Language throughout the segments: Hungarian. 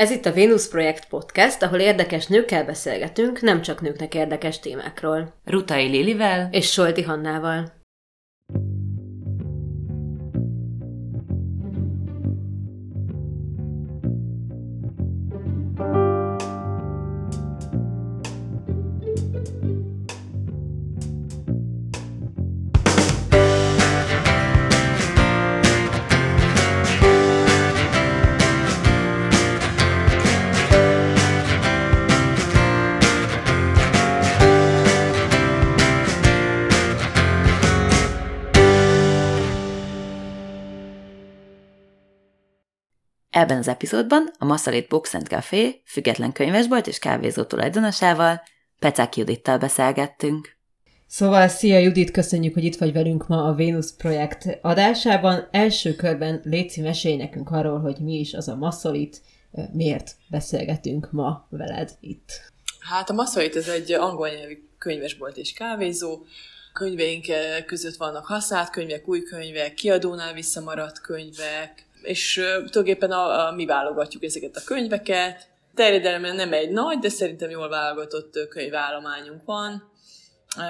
Ez itt a Venus Projekt Podcast, ahol érdekes nőkkel beszélgetünk, nem csak nőknek érdekes témákról. Rutai Lilivel és Solti Hannával. Ebben az epizódban a Massalit Books and Café független könyvesbolt és kávézó tulajdonosával, Pecák Judittal beszélgettünk. Szóval, szia Judit, köszönjük, hogy itt vagy velünk ma a Vénusz projekt adásában. Első körben Léci mesélj nekünk arról, hogy mi is az a Massalit, miért beszélgetünk ma veled itt. Hát a Massalit ez egy angol nyelvű könyvesbolt és kávézó, könyveink között vannak használt könyvek, új könyvek, kiadónál visszamaradt könyvek, és tulajdonképpen a, a, mi válogatjuk ezeket a könyveket. Terjedelemben nem egy nagy, de szerintem jól válogatott könyvállományunk van.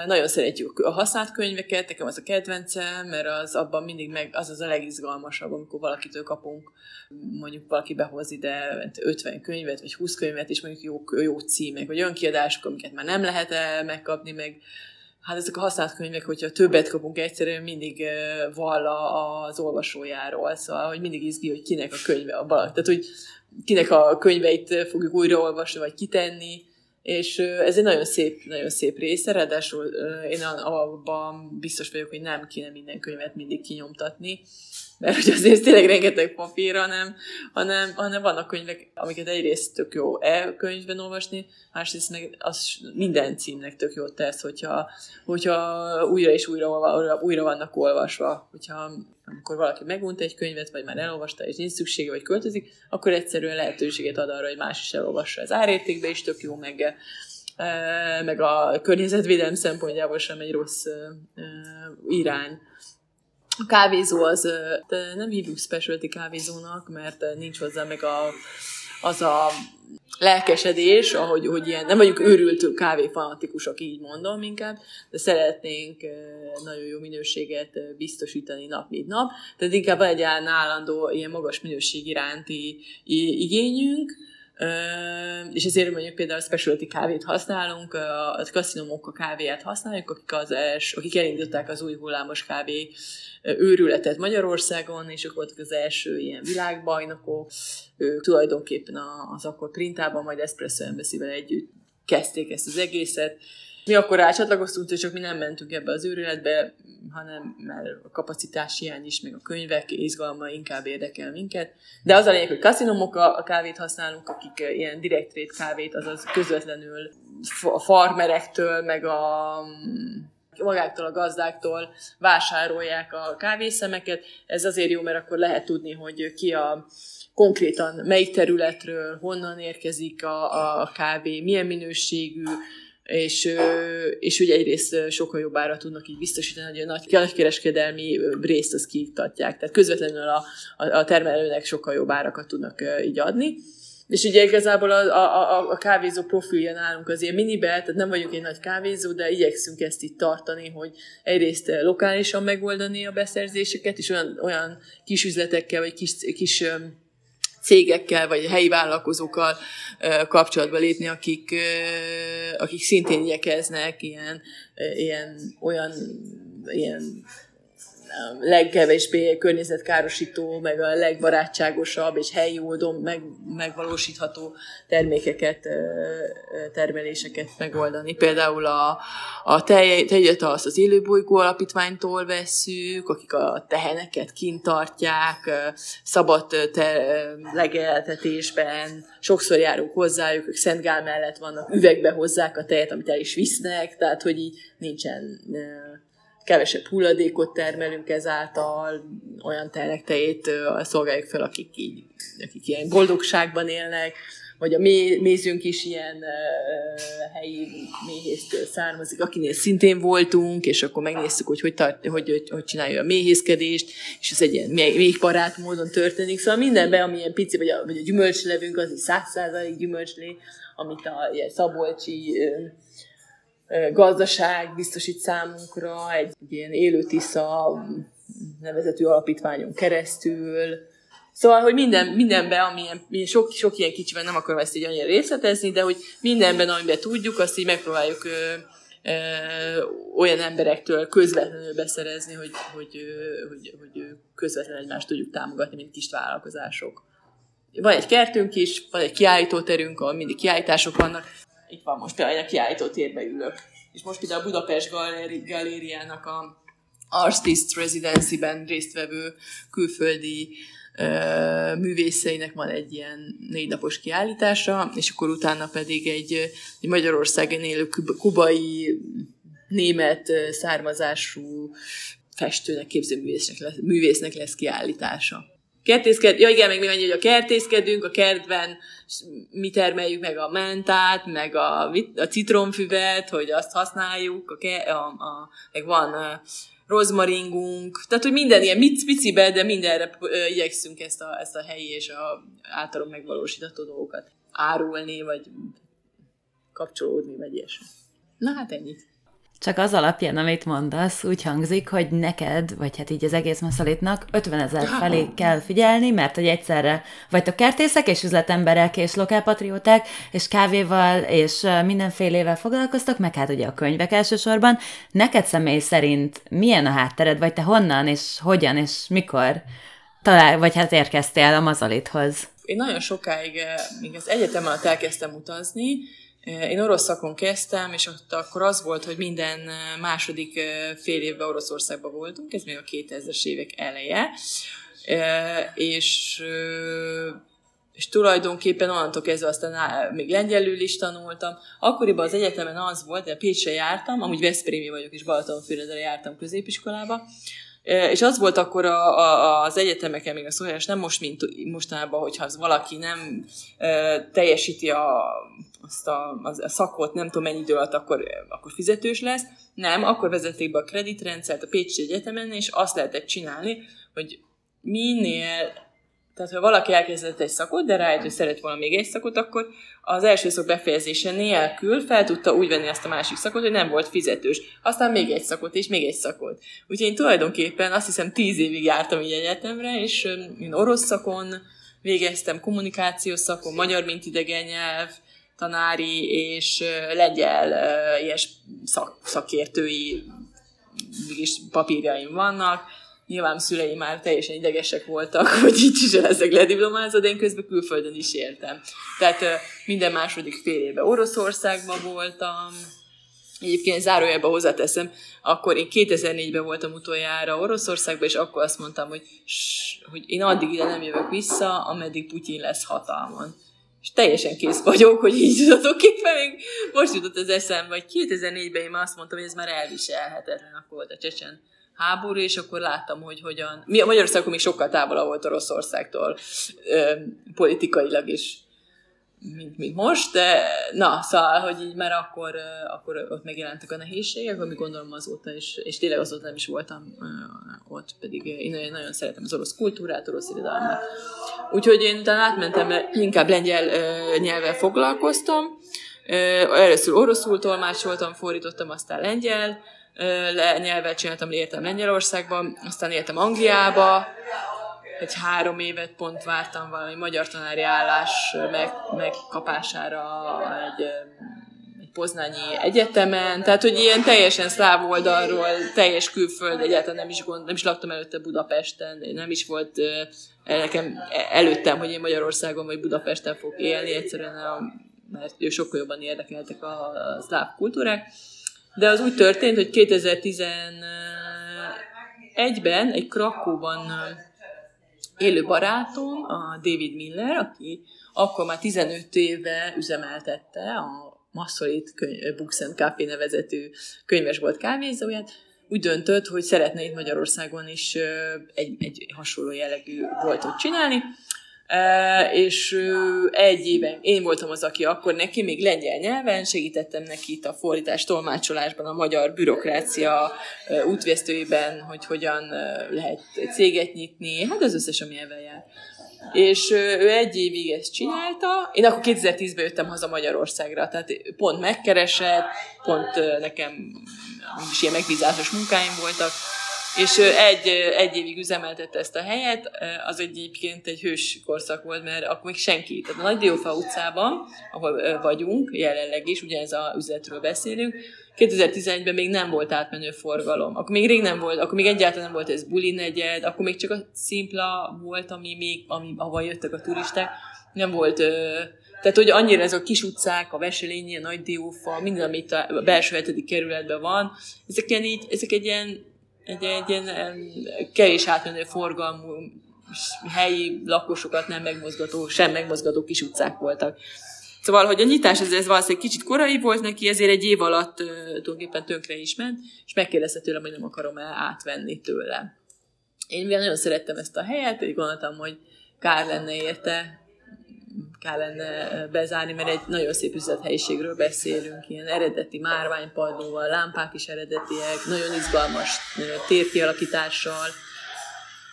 Nagyon szeretjük a használt könyveket, nekem az a kedvencem, mert az abban mindig meg, az az a legizgalmasabb, amikor valakitől kapunk, mondjuk valaki behoz ide 50 könyvet, vagy 20 könyvet, és mondjuk jó, jó címek, vagy olyan kiadások, amiket már nem lehet megkapni, meg hát ezek a használt könyvek, hogyha többet kapunk egyszerűen, mindig vall az olvasójáról, szóval, hogy mindig izgi, hogy kinek a könyve a bal. Tehát, hogy kinek a könyveit fogjuk újraolvasni, vagy kitenni, és ez egy nagyon szép, nagyon szép része, ráadásul én abban biztos vagyok, hogy nem kéne minden könyvet mindig kinyomtatni, mert hogy azért tényleg rengeteg papír, hanem, hanem, hanem vannak könyvek, amiket egyrészt tök jó e-könyvben olvasni, másrészt meg az minden címnek tök jót tesz, hogyha, hogyha újra és újra, újra, vannak olvasva, hogyha amikor valaki megunta egy könyvet, vagy már elolvasta, és nincs szüksége, vagy költözik, akkor egyszerűen lehetőséget ad arra, hogy más is elolvassa. Az árértékbe is tök jó, meg, meg a környezetvédelem szempontjából sem egy rossz irány. A kávézó az, de nem hívjuk specialty kávézónak, mert nincs hozzá meg a, az a lelkesedés, ahogy hogy ilyen, nem vagyunk őrült kávéfanatikusok, így mondom inkább, de szeretnénk nagyon jó minőséget biztosítani nap, mint nap. Tehát inkább van egy állandó ilyen magas minőség iránti igényünk, és ezért mondjuk például specialty kávét használunk, a kaszinomok a kávéját használjuk, akik, az els, akik elindították az új hullámos kávé őrületet Magyarországon, és ők voltak az első ilyen világbajnokok, ők tulajdonképpen az akkor printában, majd Espresso embassy együtt kezdték ezt az egészet, mi akkor rácsatlakoztunk, csak mi nem mentünk ebbe az őrületbe, hanem mert a kapacitás hiány is, meg a könyvek izgalma inkább érdekel minket. De az a lényeg, hogy kaszinomok a, a kávét használunk, akik eh, ilyen direct trade kávét, azaz közvetlenül a farmerektől, meg a magáktól, a gazdáktól vásárolják a kávészemeket. Ez azért jó, mert akkor lehet tudni, hogy ki a konkrétan melyik területről, honnan érkezik a, a kávé, milyen minőségű, és, és ugye egyrészt sokkal jobb ára tudnak így biztosítani, hogy a nagy, nagykereskedelmi részt azt kiiktatják, tehát közvetlenül a, a, a termelőnek sokkal jobb árakat tudnak így adni. És ugye igazából a, a, a kávézó profilja nálunk az ilyen minibe, tehát nem vagyunk egy nagy kávézó, de igyekszünk ezt itt tartani, hogy egyrészt lokálisan megoldani a beszerzéseket, és olyan, olyan kis üzletekkel, vagy kis, kis cégekkel, vagy helyi vállalkozókkal kapcsolatba lépni, akik, akik szintén igyekeznek ilyen, ilyen olyan ilyen legkevésbé környezetkárosító, meg a legbarátságosabb és helyi módon meg, megvalósítható termékeket, termeléseket megoldani. Például a, a tejet azt az élőbolygó alapítványtól vesszük, akik a teheneket kint tartják, szabad te, legeltetésben, sokszor járunk hozzájuk, ők Szentgál mellett vannak, üvegbe hozzák a tejet, amit el is visznek, tehát hogy így nincsen kevesebb hulladékot termelünk ezáltal, olyan tejét szolgáljuk fel, akik, így, akik ilyen boldogságban élnek, vagy a mély, mézünk is ilyen uh, helyi méhésztől származik, akinél szintén voltunk, és akkor megnéztük, hogy hogy, tart, hogy, hogy, hogy csinálja a méhészkedést, és ez egy ilyen még barát módon történik. Szóval mindenben, ami ilyen pici, vagy a, vagy a gyümölcslevünk, az egy százszázalék gyümölcslé, amit a ilyen szabolcsi uh, gazdaság biztosít számunkra, egy, egy ilyen élő tisza nevezetű alapítványon keresztül, Szóval, hogy minden, mindenben, amilyen, sok, sok ilyen kicsiben nem akarom ezt így annyira részletezni, de hogy mindenben, amiben tudjuk, azt így megpróbáljuk ö, ö, olyan emberektől közvetlenül beszerezni, hogy, hogy, ö, hogy, hogy közvetlenül egymást tudjuk támogatni, mint kis vállalkozások. Van egy kertünk is, van egy kiállítóterünk, ahol mindig kiállítások vannak. Itt van most például egy kiállítótérbe ülök. És most például a Budapest Galéri, Galériának a Artist Residency-ben résztvevő külföldi művészeinek van egy ilyen négy napos kiállítása, és akkor utána pedig egy, egy Magyarországon élő kubai, német származású festőnek, képzőművésznek lesz, művésznek lesz kiállítása. Kertészked, ja igen, még annyi, hogy a kertészkedünk, a kertben mi termeljük meg a mentát, meg a, a citromfüvet, hogy azt használjuk, a, a, a, meg van rozmaringunk, tehát hogy minden ilyen picibe, de mindenre igyekszünk ezt a, ezt a helyi és a általunk megvalósítható dolgokat árulni, vagy kapcsolódni, vagy ilyesmi. Na hát ennyit. Csak az alapján, amit mondasz, úgy hangzik, hogy neked, vagy hát így az egész maszalitnak 50 ezer felé kell figyelni, mert hogy egyszerre vagytok kertészek és üzletemberek és lokálpatrióták, és kávéval és mindenfélével foglalkoztok, meg hát ugye a könyvek elsősorban. Neked személy szerint milyen a háttered, vagy te honnan és hogyan és mikor talál, vagy hát érkeztél a mazalithoz? Én nagyon sokáig, még az egyetem alatt elkezdtem utazni, én orosz szakon kezdtem, és ott akkor az volt, hogy minden második fél évben Oroszországban voltunk, ez még a 2000-es évek eleje, és és tulajdonképpen onnantól kezdve aztán még lengyelül is tanultam. Akkoriban az egyetemen az volt, de Pécsre jártam, amúgy Veszprémi vagyok, és Balatonfüredre jártam középiskolába, és az volt akkor a, a, az egyetemeken még a szólás, nem most, mint mostanában, hogyha az valaki nem e, teljesíti a, azt a, a szakot, nem tudom mennyi idő alatt, akkor, akkor fizetős lesz. Nem, akkor vezették be a kreditrendszert a Pécsi Egyetemen, és azt lehetett csinálni, hogy minél tehát, ha valaki elkezdett egy szakot, de rájött, hogy szeret volna még egy szakot, akkor az első szak befejezése nélkül fel tudta úgy venni azt a másik szakot, hogy nem volt fizetős. Aztán még egy szakot, és még egy szakot. Úgyhogy én tulajdonképpen azt hiszem tíz évig jártam így egyetemre, és én orosz szakon végeztem, kommunikációs szakon, magyar, mint idegen nyelv, tanári és lengyel ilyes szak, szakértői mégis papírjaim vannak nyilván szüleim már teljesen idegesek voltak, hogy így is leszek lediplomázva, de én közben külföldön is éltem. Tehát minden második fél évben Oroszországban voltam, Egyébként zárójelben hozzáteszem, akkor én 2004-ben voltam utoljára Oroszországban, és akkor azt mondtam, hogy, hogy én addig ide nem jövök vissza, ameddig Putyin lesz hatalmon. És teljesen kész vagyok, hogy így tulajdonképpen még most jutott az eszembe, hogy 2004-ben én azt mondtam, hogy ez már elviselhetetlen, akkor volt a csecsen háború, és akkor láttam, hogy hogyan... Mi a Magyarországon még sokkal távolabb volt Oroszországtól politikailag is, mint, mint most, de na, szóval, hogy így már akkor, akkor ott megjelentek a nehézségek, ami gondolom azóta is, és tényleg azóta nem is voltam ott, pedig én nagyon, nagyon szeretem az orosz kultúrát, orosz irodalmat. Úgyhogy én utána átmentem, inkább lengyel nyelvvel foglalkoztam, először oroszul tolmácsoltam, fordítottam, aztán lengyel, nyelvet csináltam, éltem Lengyelországban, aztán éltem Angliába, egy három évet pont vártam valami magyar tanári állás meg, megkapására egy, egy poznányi egyetemen, tehát hogy ilyen teljesen szláv oldalról, teljes külföld, egyáltalán nem is, gond, nem is laktam előtte Budapesten, nem is volt nekem előttem, hogy én Magyarországon vagy Budapesten fog élni, egyszerűen mert ő sokkal jobban érdekeltek a, a szláv kultúrák. De az úgy történt, hogy 2011-ben egy Krakóban élő barátom, a David Miller, aki akkor már 15 éve üzemeltette a Massolit Books and Café nevezetű könyvesbolt kávézóját, úgy döntött, hogy szeretne itt Magyarországon is egy, egy hasonló jellegű boltot csinálni, és egy éven én voltam az, aki akkor neki még lengyel nyelven segítettem neki itt a fordítás tolmácsolásban, a magyar bürokrácia útvesztőiben, hogy hogyan lehet céget nyitni, hát az összes, ami ebben jár. És ő egy évig ezt csinálta. Én akkor 2010-ben jöttem haza Magyarországra, tehát pont megkeresett, pont nekem is ilyen megbízásos munkáim voltak, és egy, egy évig üzemeltette ezt a helyet, az egyébként egy hős korszak volt, mert akkor még senki. Tehát a Nagy Diófa utcában, ahol vagyunk, jelenleg is, ugye ez a üzletről beszélünk, 2011-ben még nem volt átmenő forgalom. Akkor még rég nem volt, akkor még egyáltalán nem volt ez buli negyed, akkor még csak a szimpla volt, ami még, ami, ahol jöttek a turisták. Nem volt, tehát hogy annyira ez a kis utcák, a Veselényi, a Nagy Diófa, minden, amit a belső hetedik kerületben van, ezek, ilyen így, ezek egy ilyen egy, egy ilyen kevés átmenő forgalmú helyi lakosokat nem megmozgató, sem megmozgató kis utcák voltak. Szóval, hogy a nyitás ez, ez valószínűleg kicsit korai volt neki, ezért egy év alatt tulajdonképpen tönkre is ment, és megkérdezte tőlem, hogy nem akarom el átvenni tőle. Én mivel nagyon szerettem ezt a helyet, így gondoltam, hogy kár lenne érte kell lenne bezárni, mert egy nagyon szép üzlethelyiségről beszélünk, ilyen eredeti márványpadlóval, lámpák is eredetiek, nagyon izgalmas térkialakítással,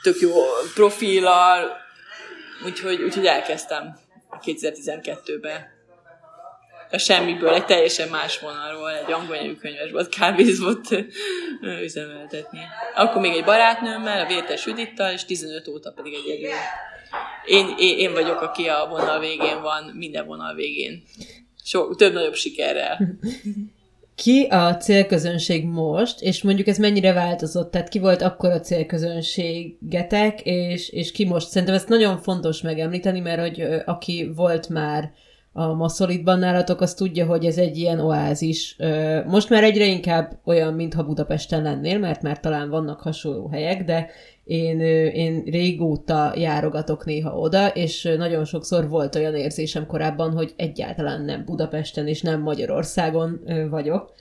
tök jó profillal, úgyhogy, úgyhogy elkezdtem 2012-ben a semmiből egy teljesen más vonalról, egy angol nyelvű könyves volt, üzemeltetni. Akkor még egy barátnőmmel, a Vértes Judittal, és 15 óta pedig egy egyedül én, én, én vagyok, aki a vonal végén van, minden vonal végén. So, több nagyobb sikerrel. Ki a célközönség most, és mondjuk ez mennyire változott? Tehát ki volt akkor a célközönségetek, és, és ki most? Szerintem ezt nagyon fontos megemlíteni, mert hogy aki volt már a Masszolitban nálatok, az tudja, hogy ez egy ilyen oázis. Most már egyre inkább olyan, mintha Budapesten lennél, mert már talán vannak hasonló helyek, de én, én régóta járogatok néha oda, és nagyon sokszor volt olyan érzésem korábban, hogy egyáltalán nem Budapesten és nem Magyarországon vagyok.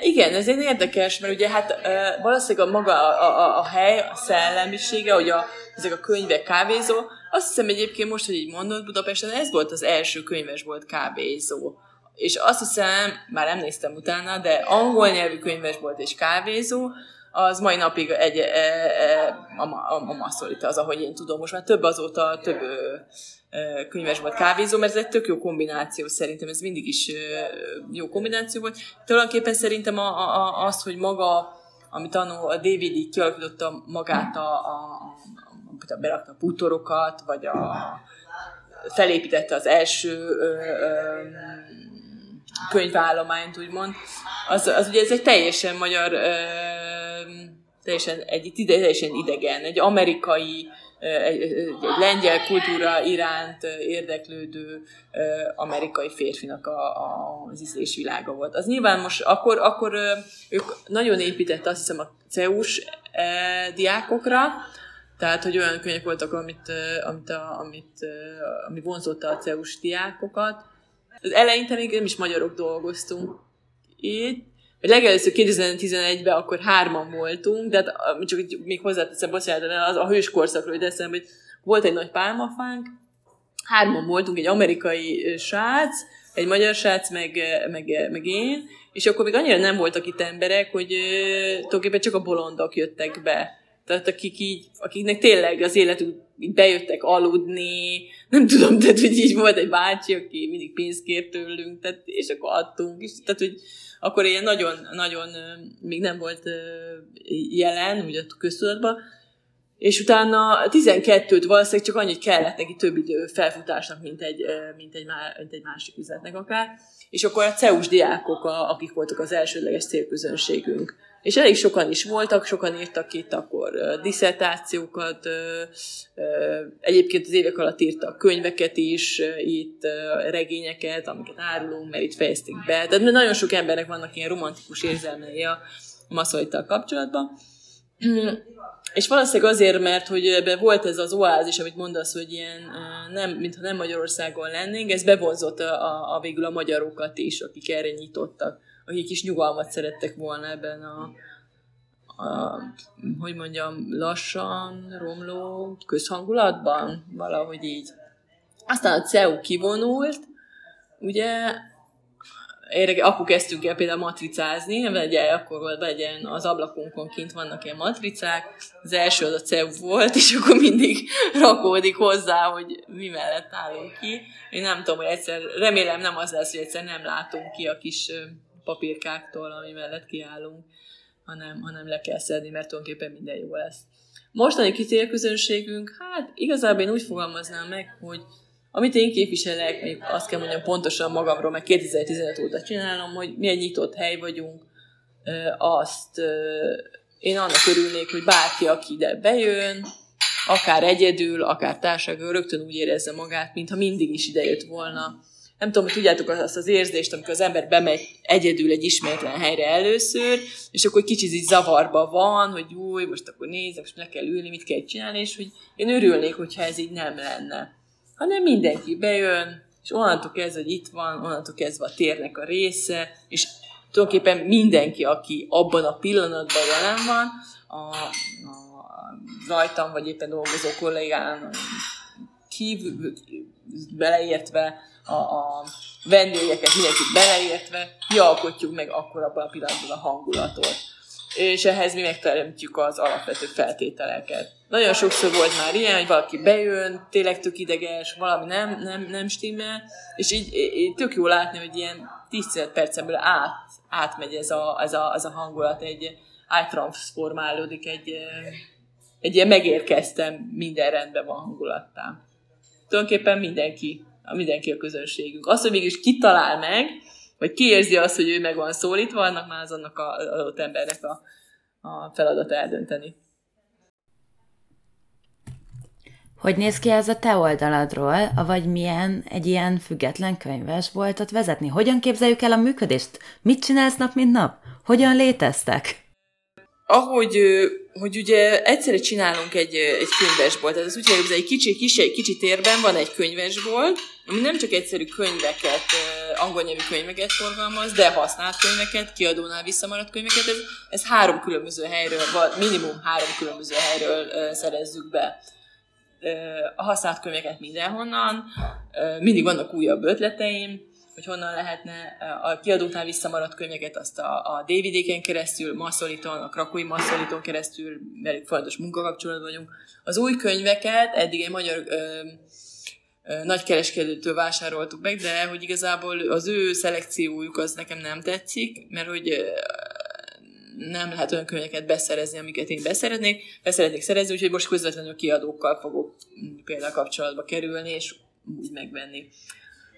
Igen, ez egy érdekes, mert ugye hát valószínűleg a maga a, a, a hely, a szellemisége, hogy a, ezek a könyvek kávézó, azt hiszem egyébként most, hogy így mondod, Budapesten ez volt az első könyves volt kávézó. És azt hiszem, már nem néztem utána, de angol nyelvű könyves volt és kávézó, az mai napig egy, e, e, a, a, a masszolita, az, ahogy én tudom. Most már több azóta, több e, könyves volt kávézó, mert ez egy tök jó kombináció szerintem, ez mindig is jó kombináció volt. Tulajdonképpen szerintem a, a, az, hogy maga, amit annó a DVD kialakította magát a, a, a berakta a bútorokat, vagy a, felépítette az első ö, ö, könyvállományt, úgymond, az, az ugye ez egy teljesen magyar ö, teljesen, egy teljesen idegen, egy amerikai, egy, egy lengyel kultúra iránt érdeklődő amerikai férfinak a, a, az ízlésvilága volt. Az nyilván most akkor, akkor ők nagyon épített azt hiszem a CEUS diákokra, tehát, hogy olyan könyvek voltak, amit, amit, a, amit, ami vonzotta a CEUS diákokat. Az eleinte még nem is magyarok dolgoztunk itt, legelőször 2011-ben akkor hárman voltunk, de hát, csak még hozzáteszem, bocsánat, az a hős korszakról, hogy eszembe, hogy volt egy nagy pálmafánk, hárman voltunk, egy amerikai srác, egy magyar srác, meg, meg, meg én, és akkor még annyira nem voltak itt emberek, hogy tulajdonképpen csak a bolondok jöttek be. Tehát akik így, akiknek tényleg az életük bejöttek aludni, nem tudom, tehát hogy így volt egy bácsi, aki mindig pénzt kért tőlünk, tehát, és akkor adtunk, és tehát hogy akkor ilyen nagyon, nagyon még nem volt jelen, ugye a köztudatban, és utána 12-t valószínűleg csak annyit kellett neki több idő felfutásnak, mint egy, mint egy, mint egy másik üzletnek akár. És akkor a CEUS diákok, akik voltak az elsődleges célközönségünk. És elég sokan is voltak, sokan írtak itt akkor diszertációkat, egyébként az évek alatt írtak könyveket is, itt regényeket, amiket árulunk, mert itt fejezték be. Tehát nagyon sok embernek vannak ilyen romantikus érzelmei a maszolittal kapcsolatban. És valószínűleg azért, mert hogy ebbe volt ez az oázis, amit mondasz, hogy ilyen, nem, mintha nem Magyarországon lennénk, ez bevonzott a, a, a végül a magyarokat is, akik erre nyitottak akik is nyugalmat szerettek volna ebben a, a, hogy mondjam, lassan romló közhangulatban, valahogy így. Aztán a CEU kivonult, ugye Érek, akkor kezdtünk el például matricázni, vegye, akkor volt legyen az ablakunkon kint vannak ilyen matricák, az első az a CEU volt, és akkor mindig rakódik hozzá, hogy mi mellett állunk ki. Én nem tudom, hogy egyszer, remélem nem az lesz, hogy egyszer nem látunk ki a kis papírkáktól, ami mellett kiállunk, hanem, hanem le kell szedni, mert tulajdonképpen minden jó lesz. Mostani kitérközönségünk, hát igazából én úgy fogalmaznám meg, hogy amit én képviselek, még azt kell mondjam pontosan magamról, mert 2015 óta csinálom, hogy mi egy nyitott hely vagyunk, azt én annak örülnék, hogy bárki, aki ide bejön, akár egyedül, akár társadalmi, rögtön úgy érezze magát, mintha mindig is idejött volna. Nem tudom, hogy tudjátok azt az érzést, amikor az ember bemegy egyedül egy ismeretlen helyre először, és akkor kicsit így zavarba van, hogy új, most akkor nézek, most le kell ülni, mit kell csinálni, és hogy én örülnék, hogyha ez így nem lenne. Hanem mindenki bejön, és onnantól kezdve, hogy itt van, onnantól kezdve a térnek a része, és tulajdonképpen mindenki, aki abban a pillanatban jelen van, a, a rajtam, vagy éppen dolgozó kollégán kívül, beleértve, a, a vendégeket, mindenkit beleértve, mi alkotjuk meg akkor abban a pillanatban a hangulatot és ehhez mi megteremtjük az alapvető feltételeket. Nagyon sokszor volt már ilyen, hogy valaki bejön, tényleg tök ideges, valami nem, nem, nem stimmel, és így, így tök jó látni, hogy ilyen 10 percemből át, átmegy ez a, ez, a, ez a hangulat, egy áttransformálódik, egy, egy ilyen megérkeztem, minden rendben van hangulattá. Tulajdonképpen mindenki, mindenki a közönségünk. Azt, hogy mégis kitalál meg, vagy kiérzi azt, hogy ő meg van szólítva, annak már az annak az adott embernek a, a feladat eldönteni. Hogy néz ki ez a te oldaladról, vagy milyen egy ilyen független könyves voltat vezetni? Hogyan képzeljük el a működést? Mit csinálsz nap, mint nap? Hogyan léteztek? Ahogy hogy ugye egyszerre csinálunk egy, egy könyvesbolt, tehát ez úgy hogy egy kicsi, kicsi, egy kicsi térben van egy könyvesbolt, ami nem csak egyszerű könyveket, angol nyelvű könyveket forgalmaz, de használt könyveket, kiadónál visszamaradt könyveket, ez, ez három különböző helyről, vagy minimum három különböző helyről szerezzük be a használt könyveket mindenhonnan, mindig vannak újabb ötleteim, hogy honnan lehetne a kiadóknál visszamaradt könyveket azt a, a DVD-ken keresztül, Masszoliton, a Krakói Masszoliton keresztül, mert folyamatos munkakapcsolatban vagyunk. Az új könyveket eddig egy magyar ö, nagykereskedőtől vásároltuk meg, de hogy igazából az ő szelekciójuk az nekem nem tetszik, mert hogy nem lehet olyan könyveket beszerezni, amiket én beszeretnék, beszeretnék szerezni, úgyhogy most közvetlenül kiadókkal fogok például kapcsolatba kerülni, és úgy megvenni.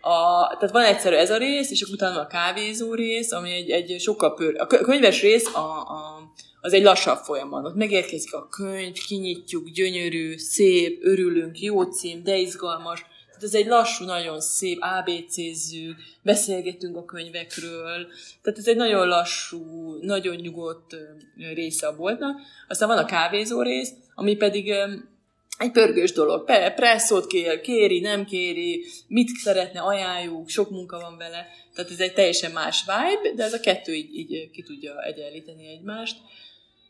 A, tehát van egyszerű ez a rész, és akkor utána a kávézó rész, ami egy, egy sokkal pör... A könyves rész a, a, az egy lassabb folyamat. Ott megérkezik a könyv, kinyitjuk, gyönyörű, szép, örülünk, jó cím, de izgalmas. Ez egy lassú, nagyon szép, ABC-zzük, beszélgetünk a könyvekről. Tehát ez egy nagyon lassú, nagyon nyugodt része a boltnak. Aztán van a kávézó rész, ami pedig egy pörgős dolog. Presszót kér, kéri, nem kéri, mit szeretne, ajánljuk, sok munka van vele. Tehát ez egy teljesen más vibe, de ez a kettő így, így ki tudja egyenlíteni egymást.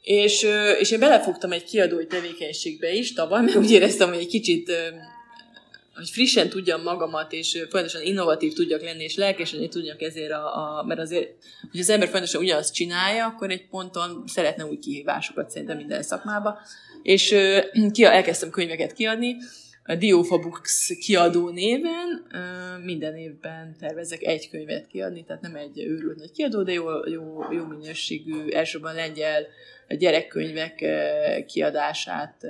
És, és én belefogtam egy kiadói tevékenységbe is tavaly, mert úgy éreztem, hogy egy kicsit hogy frissen tudjam magamat, és folyamatosan innovatív tudjak lenni, és lelkesen tudjak ezért, a, a, mert azért, hogy az ember folyamatosan ugyanazt csinálja, akkor egy ponton szeretne új kihívásokat szerintem minden szakmába. És ki, elkezdtem könyveket kiadni, a Diofa Books kiadó néven minden évben tervezek egy könyvet kiadni, tehát nem egy őrült nagy kiadó, de jó, jó, jó minőségű, elsősorban lengyel gyerekkönyvek kiadását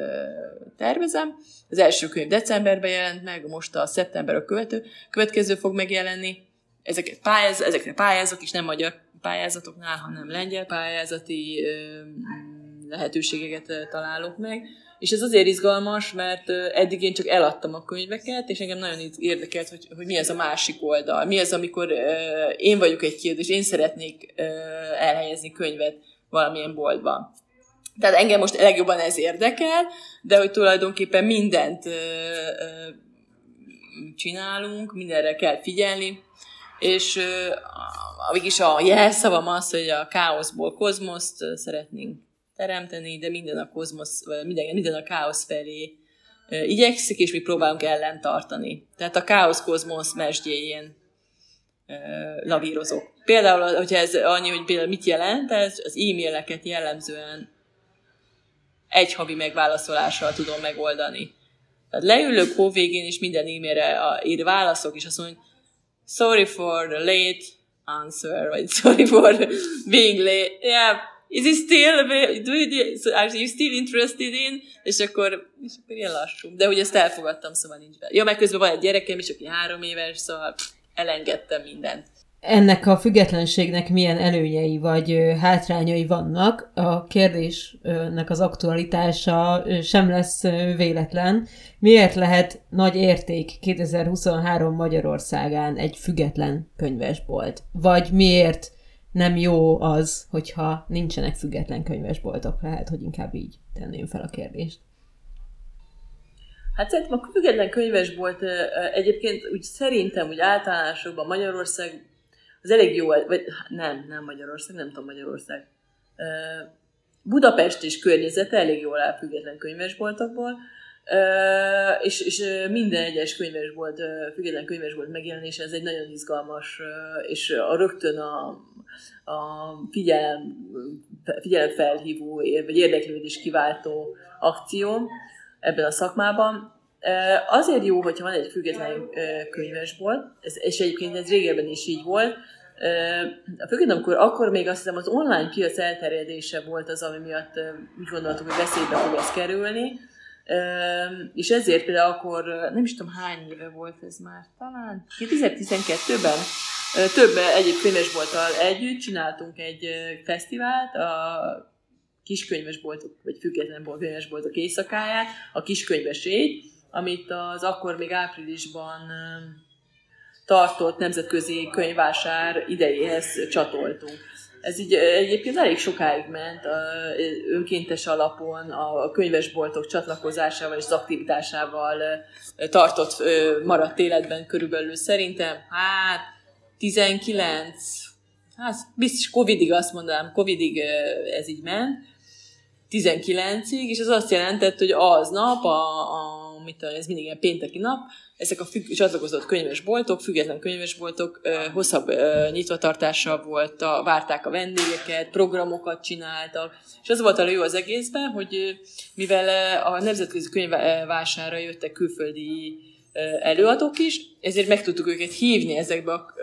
tervezem. Az első könyv decemberben jelent meg, most a szeptember a követő, következő fog megjelenni. Ezeket pályáz, ezekre pályázok, és nem magyar pályázatoknál, hanem lengyel pályázati lehetőségeket találok meg. És ez azért izgalmas, mert eddig én csak eladtam a könyveket, és engem nagyon érdekelt, hogy, hogy mi az a másik oldal. Mi az, amikor én vagyok egy kiadó, és én szeretnék elhelyezni könyvet valamilyen boltban. Tehát engem most legjobban ez érdekel, de hogy tulajdonképpen mindent csinálunk, mindenre kell figyelni, és uh, is a jelszavam az, hogy a káoszból kozmoszt szeretnénk teremteni, de minden a kozmosz, minden, minden a káosz felé igyekszik, és mi próbálunk ellen tartani. Tehát a káosz kozmosz mesdjéjén lavírozok. Például, hogyha ez annyi, hogy például mit jelent, ez az e-maileket jellemzően egy havi megválaszolással tudom megoldani. Tehát leülök hóvégén, és minden e-mailre ír válaszok, és azt mondom, sorry for the late answer, vagy sorry for being late. Yeah, is it still, do you, so are you still interested in? És akkor, és akkor ilyen lassú. De hogy ezt elfogadtam, szóval nincs be. Ja, meg közben van egy gyerekem is, aki három éves, szóval elengedtem mindent ennek a függetlenségnek milyen előnyei vagy hátrányai vannak. A kérdésnek az aktualitása sem lesz véletlen. Miért lehet nagy érték 2023 Magyarországán egy független könyvesbolt? Vagy miért nem jó az, hogyha nincsenek független könyvesboltok? Lehet, hogy inkább így tenném fel a kérdést. Hát szerintem a független könyvesbolt egyébként úgy szerintem, úgy általánosokban Magyarország az elég jó, vagy nem, nem Magyarország, nem tudom Magyarország. Budapest és környezete elég jól áll független könyvesboltokból, és, és minden egyes könyvesbolt, független könyvesbolt megjelenése, ez egy nagyon izgalmas, és a rögtön a, a figyelem, figyelem felhívó, vagy érdeklődés kiváltó akció ebben a szakmában. Azért jó, hogyha van egy független könyvesbolt, és egyébként ez régebben is így volt, Főként amikor akkor még azt hiszem az online piac elterjedése volt az, ami miatt úgy gondoltuk, hogy veszélybe fog ez kerülni. És ezért például akkor, nem is tudom hány éve volt ez már, talán 2012-ben több egyéb könyvesbolttal együtt csináltunk egy fesztivált, a kiskönyvesboltok, vagy független könyvesboltok éjszakáját, a kiskönyvesét, amit az akkor még áprilisban tartott nemzetközi könyvásár idejéhez csatoltunk. Ez így egyébként elég sokáig ment önkéntes alapon a könyvesboltok csatlakozásával és az aktivitásával tartott, maradt életben körülbelül szerintem, hát 19, hát biztos Covidig azt mondanám, Covidig ez így ment, 19-ig, és ez azt jelentett, hogy aznap, a, a, mit tudom, ez mindig ilyen pénteki nap, ezek a függ, csatlakozott könyvesboltok, független könyvesboltok ö, hosszabb ö, nyitvatartással volt, a, várták a vendégeket, programokat csináltak, és az volt a jó az egészben, hogy mivel a nemzetközi könyvvásárra jöttek külföldi előadók is, ezért meg tudtuk őket hívni ezekbe a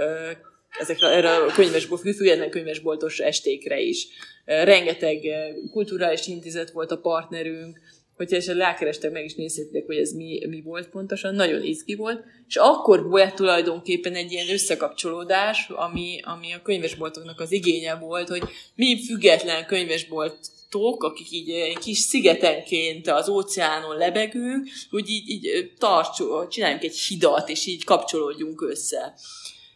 ezekre erre a könyvesbolt, független könyvesboltos estékre is. Rengeteg kulturális intézet volt a partnerünk, hogyha esetleg rákerestek, meg is nézhetek, hogy ez mi, mi volt pontosan, nagyon izgi volt, és akkor volt tulajdonképpen egy ilyen összekapcsolódás, ami, ami a könyvesboltoknak az igénye volt, hogy mi független könyvesboltok, akik így egy kis szigetenként az óceánon lebegünk, hogy így, így tartsuk, csináljunk egy hidat, és így kapcsolódjunk össze.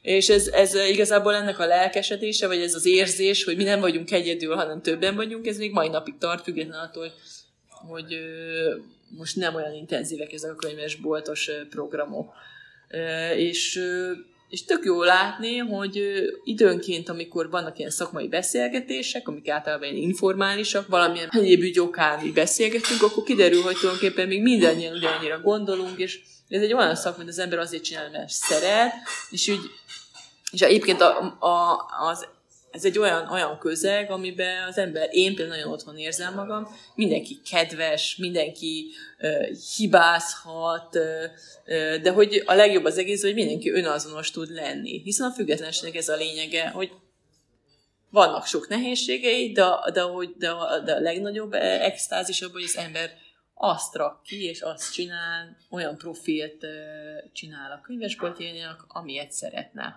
És ez, ez igazából ennek a lelkesedése, vagy ez az érzés, hogy mi nem vagyunk egyedül, hanem többen vagyunk, ez még mai napig tart, függetlenül attól, hogy most nem olyan intenzívek ezek a könyvesboltos programok. És, és tök jó látni, hogy időnként, amikor vannak ilyen szakmai beszélgetések, amik általában ilyen informálisak, valamilyen egyéb ügy okán beszélgetünk, akkor kiderül, hogy tulajdonképpen még mindannyian ugyanannyira gondolunk, és ez egy olyan szak, amit az ember azért csinál, mert szeret, és úgy és egyébként a, a, az ez egy olyan, olyan közeg, amiben az ember, én például nagyon otthon érzem magam, mindenki kedves, mindenki uh, hibázhat, uh, uh, de hogy a legjobb az egész, hogy mindenki önazonos tud lenni. Hiszen a függetlenség ez a lényege, hogy vannak sok nehézségei, de, de, hogy, de, de a legnagyobb extázis abban, hogy az ember azt rak ki, és azt csinál, olyan profilt csinál a könyvesboltjének, amilyet szeretne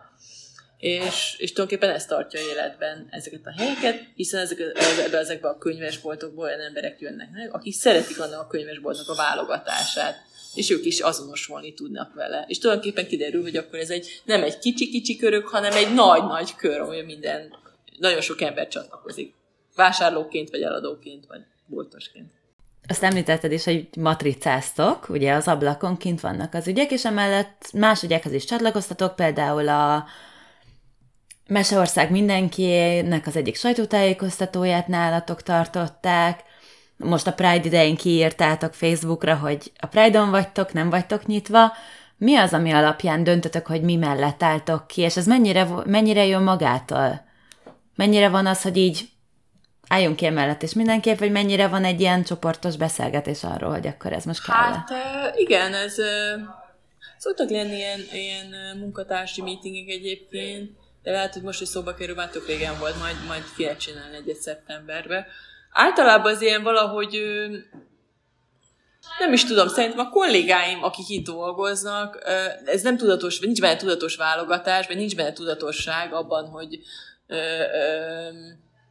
és, és tulajdonképpen ez tartja életben ezeket a helyeket, hiszen ezek, ebbe, ezekbe a könyvesboltokból olyan emberek jönnek meg, akik szeretik annak a könyvesboltnak a válogatását, és ők is azonosulni tudnak vele. És tulajdonképpen kiderül, hogy akkor ez egy, nem egy kicsi-kicsi körök, hanem egy nagy-nagy kör, ahol minden, nagyon sok ember csatlakozik. Vásárlóként, vagy eladóként, vagy boltosként. Azt említetted is, hogy matricáztok, ugye az ablakon kint vannak az ügyek, és emellett más ügyekhez is csatlakoztatok, például a Meseország mindenkinek az egyik sajtótájékoztatóját nálatok tartották, most a Pride idején kiírtátok Facebookra, hogy a Pride-on vagytok, nem vagytok nyitva. Mi az, ami alapján döntötök, hogy mi mellett álltok ki, és ez mennyire, mennyire jön magától? Mennyire van az, hogy így álljunk ki emellett, és mindenképp, vagy mennyire van egy ilyen csoportos beszélgetés arról, hogy akkor ez most kell Hát igen, ez szoktak lenni ilyen, ilyen munkatársi meetingek egyébként, de lehet, hogy most, hogy szóba kerül, már tök régen volt, majd, majd kéne csinálni egyet szeptemberbe. Általában az ilyen valahogy nem is tudom, szerintem a kollégáim, akik itt dolgoznak, ez nem tudatos, vagy nincs benne tudatos válogatás, vagy nincs benne tudatosság abban, hogy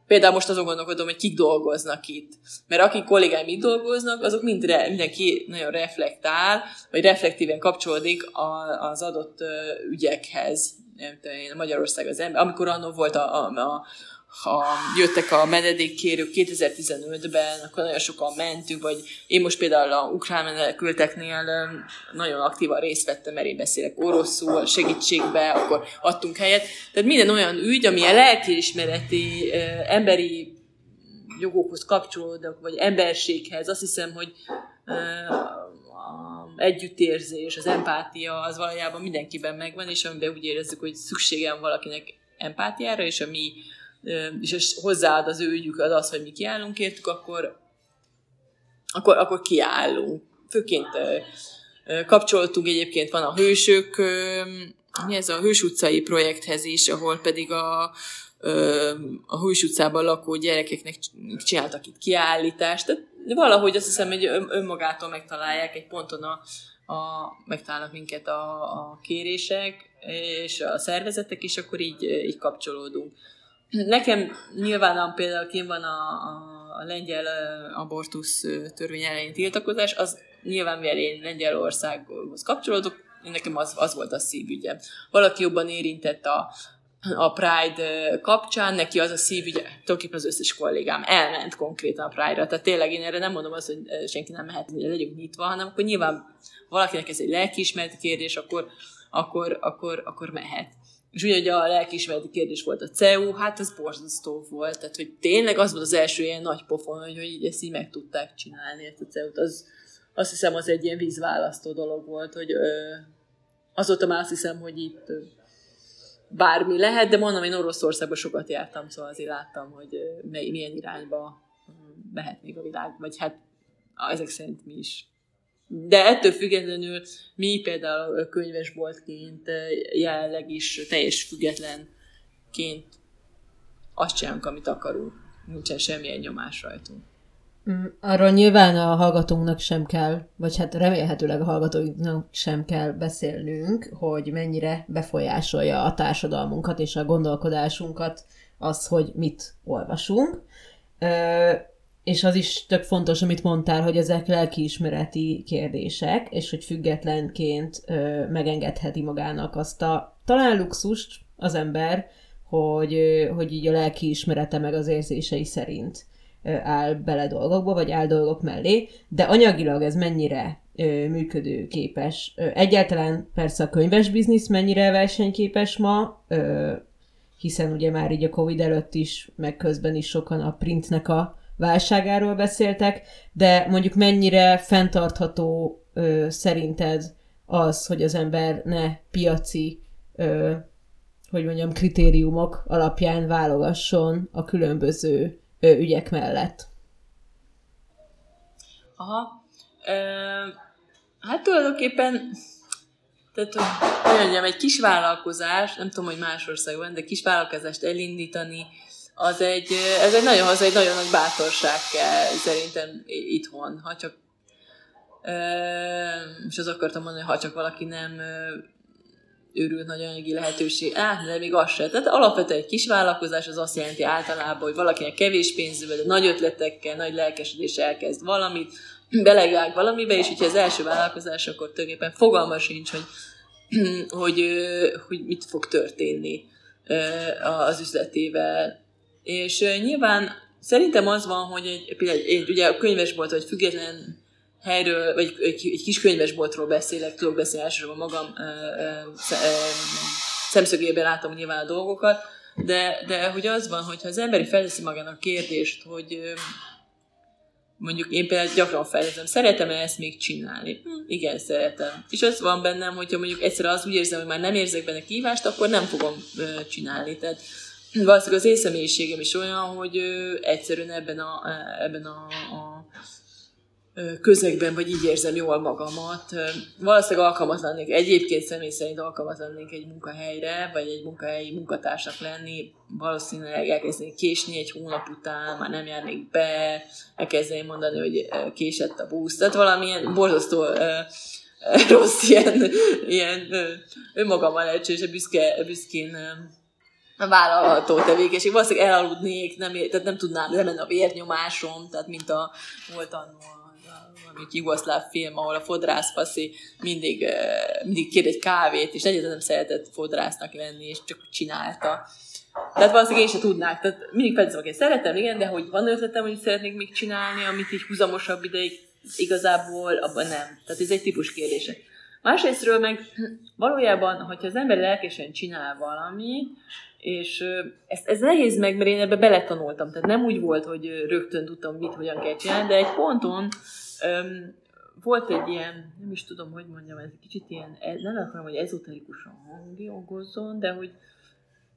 Például most azon gondolkodom, hogy kik dolgoznak itt. Mert akik kollégáim itt dolgoznak, azok mind re, mindenki nagyon reflektál, vagy reflektíven kapcsolódik az adott ügyekhez. Nem tudom, Magyarország az ember. Amikor annó volt a, a, a ha jöttek a menedékkérők 2015-ben, akkor nagyon sokan mentünk, vagy én most például a ukrán menekülteknél nagyon aktívan részt vettem, mert én beszélek oroszul, segítségbe, akkor adtunk helyet. Tehát minden olyan ügy, ami a lelkiismereti, emberi jogokhoz kapcsolódnak, vagy emberséghez, azt hiszem, hogy együttérzés, az empátia, az valójában mindenkiben megvan, és amiben úgy érezzük, hogy szükségem valakinek empátiára, és a mi és hozzáad az ő ügyük az az, hogy mi kiállunk értük, akkor, akkor, akkor kiállunk. Főként kapcsoltunk egyébként, van a Hősök, mi ez a Hős utcai projekthez is, ahol pedig a, a Hős utcában lakó gyerekeknek csináltak itt kiállítást. Tehát valahogy azt hiszem, hogy önmagától megtalálják egy ponton a, a, megtalálnak minket a, a kérések, és a szervezetek, és akkor így, így kapcsolódunk. Nekem nyilván például kim van a, a, a lengyel abortusz törvény elleni tiltakozás, az nyilván mivel én Lengyelországhoz kapcsolódok, nekem az, az volt a szívügyem. Valaki jobban érintett a, a Pride kapcsán, neki az a szívügye, tulajdonképpen az összes kollégám elment konkrétan a Pride-ra. Tehát tényleg én erre nem mondom azt, hogy senki nem mehet, hogy legyünk nyitva, hanem akkor nyilván valakinek ez egy lelkiismereti kérdés, akkor, akkor, akkor, akkor mehet. És ugye a lelkiismereti kérdés volt a CEU, hát ez borzasztó volt, tehát hogy tényleg az volt az első ilyen nagy pofon, hogy, hogy ezt így meg tudták csinálni, ezt a CEU-t, az, azt hiszem az egy ilyen vízválasztó dolog volt, hogy ö, azóta már azt hiszem, hogy itt bármi lehet, de mondom, én Oroszországban sokat jártam, szóval azért láttam, hogy ö, milyen irányba mehet még a világ, vagy hát ezek szerint mi is de ettől függetlenül mi például könyvesboltként jelenleg is teljes függetlenként azt csinálunk, amit akarunk. Nincsen semmilyen nyomás rajtunk. Mm, arról nyilván a hallgatónknak sem kell, vagy hát remélhetőleg a hallgatóinknak sem kell beszélnünk, hogy mennyire befolyásolja a társadalmunkat és a gondolkodásunkat az, hogy mit olvasunk. És az is tök fontos, amit mondtál, hogy ezek lelkiismereti kérdések, és hogy függetlenként megengedheti magának azt a talán luxust az ember, hogy, hogy így a lelkiismerete meg az érzései szerint áll bele dolgokba, vagy áll dolgok mellé, de anyagilag ez mennyire működőképes. Egyáltalán persze a könyves biznisz mennyire versenyképes ma, hiszen ugye már így a Covid előtt is, meg közben is sokan a printnek a válságáról beszéltek, de mondjuk mennyire fenntartható ö, szerinted az, hogy az ember ne piaci, ö, hogy mondjam, kritériumok alapján válogasson a különböző ügyek mellett? Aha. Ö, hát tulajdonképpen tehát, hogy mondjam, egy kis vállalkozás, nem tudom, hogy más országban, de kis vállalkozást elindítani, az egy, ez egy nagyon, az egy nagyon nagy bátorság kell szerintem itthon, ha csak és az akartam mondani, ha csak valaki nem őrült nagy anyagi lehetőség, á, de még az se. Tehát alapvetően egy kis vállalkozás az azt jelenti általában, hogy valakinek kevés pénzből, de nagy ötletekkel, nagy lelkesedés elkezd valamit, belevág valamibe, és hogyha az első vállalkozás, akkor tulajdonképpen fogalma sincs, hogy, hogy, hogy mit fog történni az üzletével. És nyilván szerintem az van, hogy egy, például egy, ugye a könyvesbolt, vagy független helyről, vagy egy, kis könyvesboltról beszélek, tudok beszélni elsősorban magam uh, uh, szemszögében látom nyilván a dolgokat, de, de hogy az van, hogyha az emberi felteszi magának kérdést, hogy mondjuk én például gyakran fejleszem, szeretem-e ezt még csinálni? Hm, igen, szeretem. És az van bennem, hogyha mondjuk egyszer az úgy érzem, hogy már nem érzek benne kívást, akkor nem fogom ö, csinálni. Tehát valószínűleg az én személyiségem is olyan, hogy ö, egyszerűen ebben a, ebben a, a közegben, vagy így érzem jól magamat. Valószínűleg alkalmatlannék, egyébként személy szerint alkalmatlannék egy munkahelyre, vagy egy munkahelyi munkatársak lenni, valószínűleg elkezdenék késni egy hónap után, már nem járnék be, elkezdenék mondani, hogy késett a busz, tehát valamilyen borzasztó rossz ilyen, ilyen önmagammal lehetséges, büszke, büszkén vállalható tevékenység. Valószínűleg elaludnék, nem, tehát nem tudnám lemenni a vérnyomásom, tehát mint a volt annó valamelyik jugoszláv film, ahol a fodrászfaszi mindig, mindig kér egy kávét, és egyáltalán nem szeretett fodrásznak lenni, és csak csinálta. Tehát valószínűleg én sem tudnák. Tehát mindig felteszem, hogy szeretem, igen, de hogy van ötletem, hogy szeretnék még csinálni, amit így húzamosabb ideig igazából abban nem. Tehát ez egy típus kérdése. Másrésztről meg valójában, hogyha az ember lelkesen csinál valamit, és ez, ez nehéz meg, mert én ebbe beletanultam. Tehát nem úgy volt, hogy rögtön tudtam, mit, hogyan kell csinálni, de egy ponton öm, volt egy ilyen, nem is tudom, hogy mondjam, ez kicsit ilyen, e, nem akarom, hogy ezoterikusan hangjogozzon, de hogy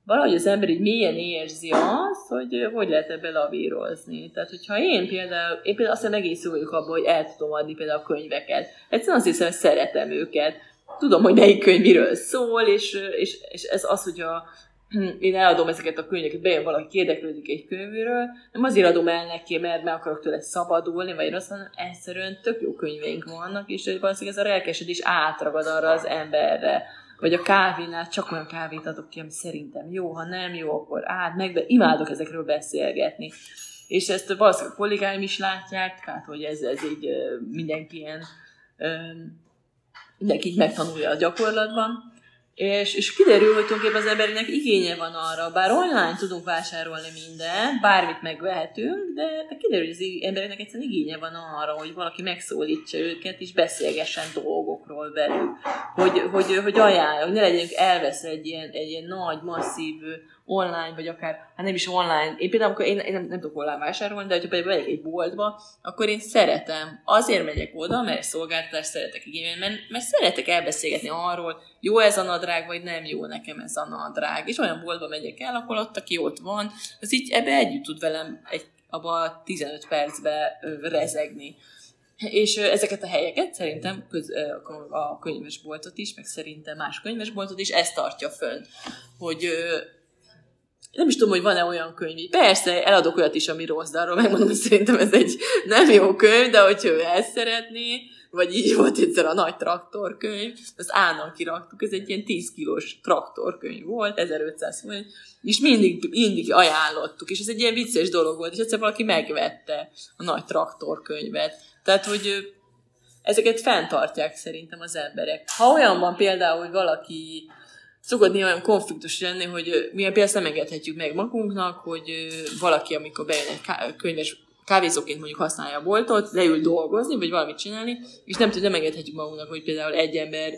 valahogy az ember így mélyen érzi azt, hogy hogy lehet ebbe lavírozni. Tehát, hogyha én például, én például aztán egész jó vagyok abban, hogy el tudom adni például a könyveket. Egyszerűen azt hiszem, hogy szeretem őket. Tudom, hogy melyik könyv miről szól, és, és, és ez az, hogy a, én eladom ezeket a könyveket, bejön valaki, érdeklődik egy könyvről, nem azért adom el neki, mert meg akarok tőle szabadulni, vagy rossz, hanem egyszerűen tök jó könyveink vannak, és valószínűleg ez a relkesedés átragad arra az emberre, vagy a kávénál csak olyan kávét adok ki, ami szerintem jó, ha nem jó, akkor át, meg, de imádok ezekről beszélgetni. És ezt valószínűleg a kollégáim is látják, tehát hogy ez, ez így mindenki ilyen, mindenki megtanulja a gyakorlatban. És, és kiderül, hogy tulajdonképpen az embernek igénye van arra, bár online tudunk vásárolni minden, bármit megvehetünk, de, de kiderül, hogy az embereknek egyszerűen igénye van arra, hogy valaki megszólítsa őket, és beszélgessen dolgokról velük, hogy, hogy, hogy ajánl, hogy ne legyünk elveszve egy ilyen, egy ilyen nagy, masszív online, vagy akár, hát nem is online. Én például, amikor én, én nem, nem tudok online vásárolni, de hogyha például megyek egy boltba, akkor én szeretem, azért megyek oda, mert szolgáltatást szeretek igényelni, mert, mert szeretek elbeszélgetni arról, jó ez a nadrág, vagy nem jó nekem ez a nadrág. És olyan boltba megyek el, akkor ott, aki ott van, az így ebbe együtt tud velem egy, abba 15 percbe rezegni. És ezeket a helyeket szerintem köz, a könyvesboltot is, meg szerintem más könyvesboltot is, ezt tartja fönn, hogy nem is tudom, hogy van-e olyan könyv. Persze, eladok olyat is, ami rossz, de arról megmondom, hogy szerintem ez egy nem jó könyv, de hogyha ő ezt szeretné, vagy így volt egyszer a nagy traktorkönyv, az állnak kiraktuk, ez egy ilyen 10 kilós traktorkönyv volt, 1500 forint, és mindig, mindig ajánlottuk, és ez egy ilyen vicces dolog volt, és egyszer valaki megvette a nagy traktorkönyvet. Tehát, hogy ezeket fenntartják szerintem az emberek. Ha olyan van például, hogy valaki szokott olyan konfliktus lenni, hogy mi például nem engedhetjük meg magunknak, hogy valaki, amikor bejön egy könyves kávézóként mondjuk használja a boltot, leül dolgozni, vagy valamit csinálni, és nem, nem engedhetjük magunknak, hogy például egy ember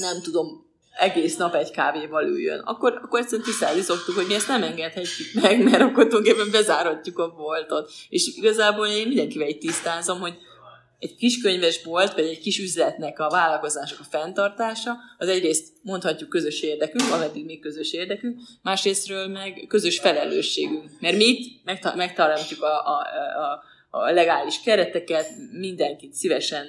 nem tudom, egész nap egy kávéval üljön. Akkor, akkor egyszerűen tisztelni szoktuk, hogy mi ezt nem engedhetjük meg, mert akkor tulajdonképpen bezárhatjuk a boltot. És igazából én mindenkivel így tisztázom, hogy egy kis könyvesbolt, vagy egy kis üzletnek a vállalkozások a fenntartása, az egyrészt mondhatjuk közös érdekünk, ameddig még közös érdekünk, másrésztről meg közös felelősségünk. Mert mi itt megtaláljuk a, a, a, a legális kereteket, mindenkit szívesen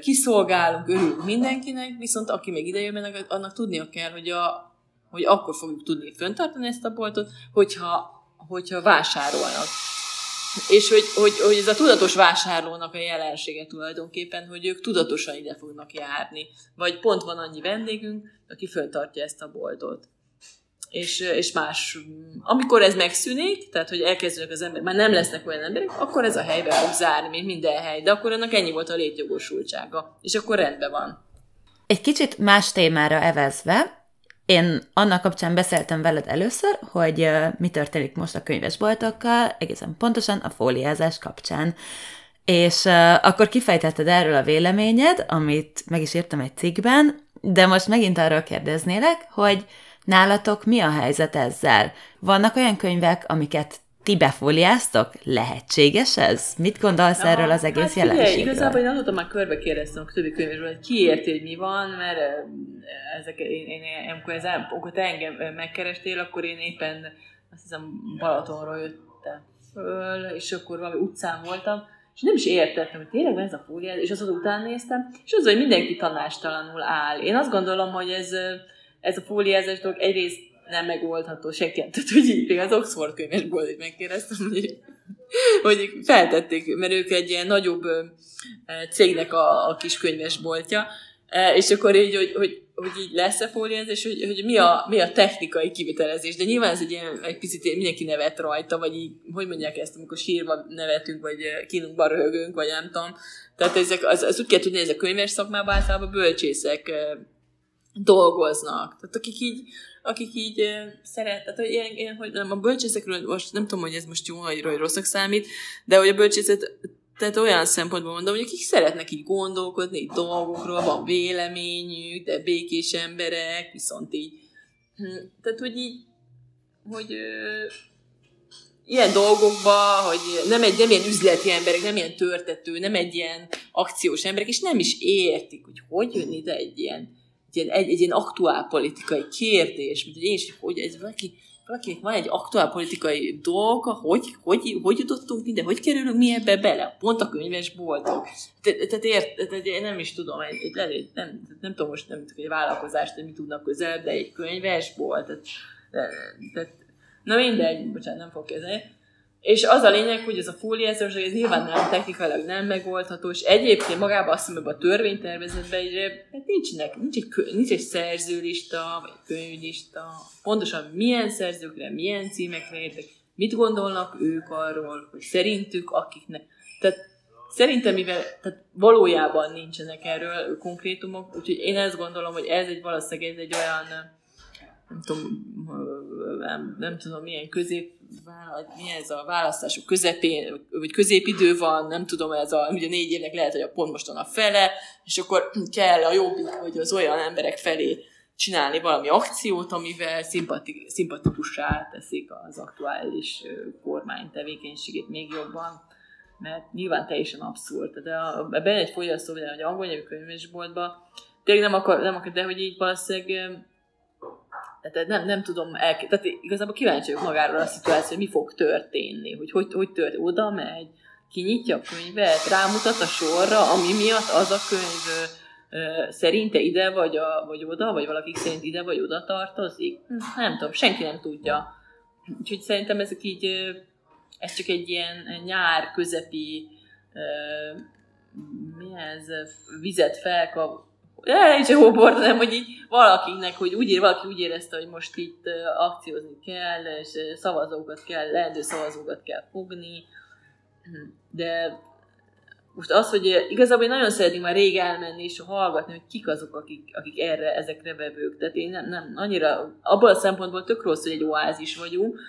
kiszolgálunk, örülünk mindenkinek, viszont aki még idejön, annak tudnia kell, hogy, a, hogy akkor fogjuk tudni föntartani ezt a boltot, hogyha, hogyha vásárolnak. És hogy, hogy, hogy ez a tudatos vásárlónak a jelensége tulajdonképpen, hogy ők tudatosan ide fognak járni. Vagy pont van annyi vendégünk, aki föntartja ezt a boltot. És, és más, amikor ez megszűnik, tehát hogy elkezdődnek az emberek, már nem lesznek olyan emberek, akkor ez a helybe fog zárni, mint minden hely, de akkor ennek ennyi volt a létjogosultsága, és akkor rendben van. Egy kicsit más témára evezve, én annak kapcsán beszéltem veled először, hogy mi történik most a könyvesboltokkal, egészen pontosan a fóliázás kapcsán. És akkor kifejtetted erről a véleményed, amit meg is írtam egy cikkben, de most megint arról kérdeznélek, hogy Nálatok mi a helyzet ezzel? Vannak olyan könyvek, amiket ti befóliáztok? Lehetséges ez? Mit gondolsz ja, erről az egész hát jelenségről? Igazából én azóta már körbe kérdeztem a többi könyvről, hogy ki érti, hogy mi van, mert ezek, én, én, én amikor, ez, amikor te engem megkerestél, akkor én éppen azt hiszem Balatonról jöttem föl, és akkor valami utcán voltam, és nem is értettem, hogy tényleg van ez a fólia, és az után néztem, és az, hogy mindenki tanástalanul áll. Én azt gondolom, hogy ez, ez a fóliázás dolog egyrészt nem megoldható senki. Tehát, hogy így az Oxford könyvesból megkérdeztem, hogy, hogy feltették, mert ők egy ilyen nagyobb cégnek a, a kis könyvesboltja, és akkor így, hogy, hogy, hogy így lesz-e fóliázás, hogy, hogy mi, a, mi a technikai kivitelezés. De nyilván ez egy ilyen, egy picit mindenki nevet rajta, vagy így, hogy mondják ezt, amikor sírva nevetünk, vagy kínunkba röhögünk, vagy nem tudom. Tehát ezek, az, az úgy kell tudni, ez a könyves szakmában általában bölcsészek dolgoznak. Tehát akik így, akik így szeret, tehát hogy, ilyen, ilyen, hogy nem, a bölcsészekről most nem tudom, hogy ez most jó vagy rosszak számít, de hogy a bölcsészet tehát olyan szempontból mondom, hogy akik szeretnek így gondolkodni így dolgokról, van véleményük, de békés emberek, viszont így, hm, tehát hogy így, hogy ilyen dolgokba, hogy nem, egy, nem ilyen üzleti emberek, nem ilyen törtető, nem egy ilyen akciós emberek, és nem is értik, hogy hogy jön ide egy ilyen ilyen, egy, egy ilyen aktuál politikai kérdés, mint hogy én is, hogy ez valaki, valakinek van egy aktuál politikai dolga, hogy, hogy, hogy jutottunk minden, hogy kerülünk mi ebbe bele, pont a könyves boltok. Tehát ért, tehát én nem is tudom, egy, egy, egy, nem, nem tudom most nem tudom, egy vállalkozást, hogy mi tudnak közel, de egy könyves bolt, tehát, tehát, na mindegy, bocsánat, nem fog kezelni. És az a lényeg, hogy ez a fóliázás, ez nyilván nem technikailag nem megoldható, és egyébként magában azt hiszem, a törvénytervezetben egyre, hát nincsenek, nincs egy, nincs egy szerzőlista, vagy könyvlista, pontosan milyen szerzőkre, milyen címekre értek, mit gondolnak ők arról, hogy szerintük akiknek, tehát szerintem, mivel tehát valójában nincsenek erről konkrétumok, úgyhogy én ezt gondolom, hogy ez egy valószínűleg ez egy olyan nem tudom, nem, nem tudom milyen közép, mi ez a választások közepén, vagy középidő van, nem tudom, ez a, ugye négy évnek lehet, hogy a pont mostan a fele, és akkor kell a jobbik, hogy az olyan emberek felé csinálni valami akciót, amivel szimpatik, szimpatikussá teszik az aktuális kormány tevékenységét még jobban, mert nyilván teljesen abszurd. De a, ebben egy fogyasztó, vagy angol nyelvű könyvesboltban, tényleg nem akar, nem akar, de hogy így valószínűleg tehát nem, nem tudom el, tehát igazából kíváncsi vagyok magáról a szituáció, hogy mi fog történni, hogy hogy, hogy tört, oda megy, kinyitja a könyvet, rámutat a sorra, ami miatt az a könyv szerinte ide vagy, a, vagy oda, vagy valakik szerint ide vagy oda tartozik. Hm, nem tudom, senki nem tudja. Úgyhogy szerintem ezek így, ez csak egy ilyen nyár közepi mi ez, vizet felkap, ne, is hóbort, hanem hogy így valakinek, hogy úgy ér, valaki úgy érezte, hogy most itt akciózni kell, és szavazókat kell, leendő szavazókat kell fogni, de most az, hogy igazából én nagyon szeretném már rég elmenni és hallgatni, hogy kik azok, akik, akik erre, ezekre vevők. Tehát én nem, nem annyira, abból a szempontból tök rossz, hogy egy oázis vagyunk,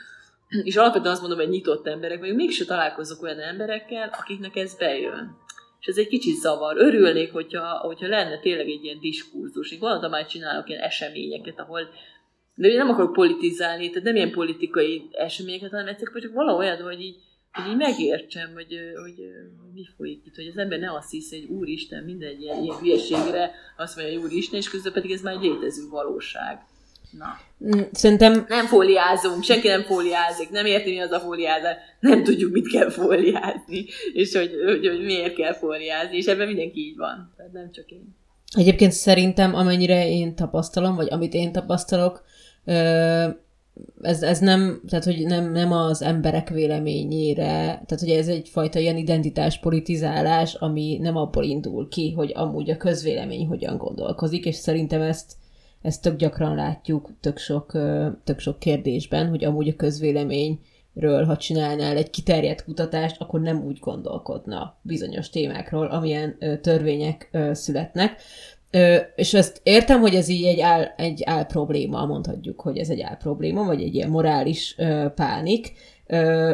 és alapvetően azt mondom, hogy nyitott emberek vagyunk, mégse találkozok olyan emberekkel, akiknek ez bejön és ez egy kicsit zavar. Örülnék, hogyha, hogyha lenne tényleg egy ilyen diskurzus. Én gondoltam, már csinálok ilyen eseményeket, ahol de én nem akarok politizálni, tehát nem ilyen politikai eseményeket, hanem egyszerűen csak valahogy hogy így, hogy így megértsem, hogy, hogy, hogy mi folyik itt, hogy az ember ne azt hiszi, hogy úristen, minden ilyen, ilyen hülyeségre azt mondja, hogy úristen, és közben pedig ez már egy létező valóság. Na. Mm, szerintem... Nem fóliázunk, senki nem fóliázik, nem érti, mi az a fóliázás, nem tudjuk, mit kell fóliázni, és hogy, hogy, hogy miért kell fóliázni, és ebben mindenki így van, tehát nem csak én. Egyébként szerintem, amennyire én tapasztalom, vagy amit én tapasztalok, ez, ez nem, tehát hogy nem, nem az emberek véleményére, tehát hogy ez egyfajta ilyen identitás politizálás, ami nem abból indul ki, hogy amúgy a közvélemény hogyan gondolkozik, és szerintem ezt ezt tök gyakran látjuk tök sok, tök sok kérdésben, hogy amúgy a közvéleményről, ha csinálnál egy kiterjedt kutatást, akkor nem úgy gondolkodna bizonyos témákról, amilyen törvények születnek. És ezt értem, hogy ez így egy áll, egy áll probléma, mondhatjuk, hogy ez egy áll probléma, vagy egy ilyen morális pánik,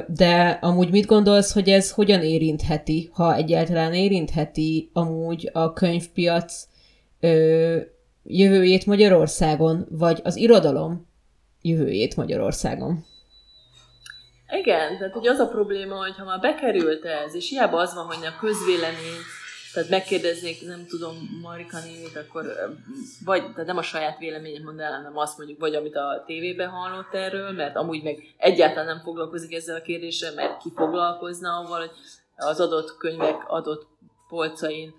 de amúgy mit gondolsz, hogy ez hogyan érintheti, ha egyáltalán érintheti amúgy a könyvpiac jövőjét Magyarországon, vagy az irodalom jövőjét Magyarországon. Igen, tehát hogy az a probléma, hogy ha már bekerült ez, és hiába az van, hogy a közvélemény, tehát megkérdeznék, nem tudom, Marika névét, akkor vagy, tehát nem a saját véleményet mond el, hanem azt mondjuk, vagy amit a tévében hallott erről, mert amúgy meg egyáltalán nem foglalkozik ezzel a kérdéssel, mert ki foglalkozna avval, hogy az adott könyvek adott polcain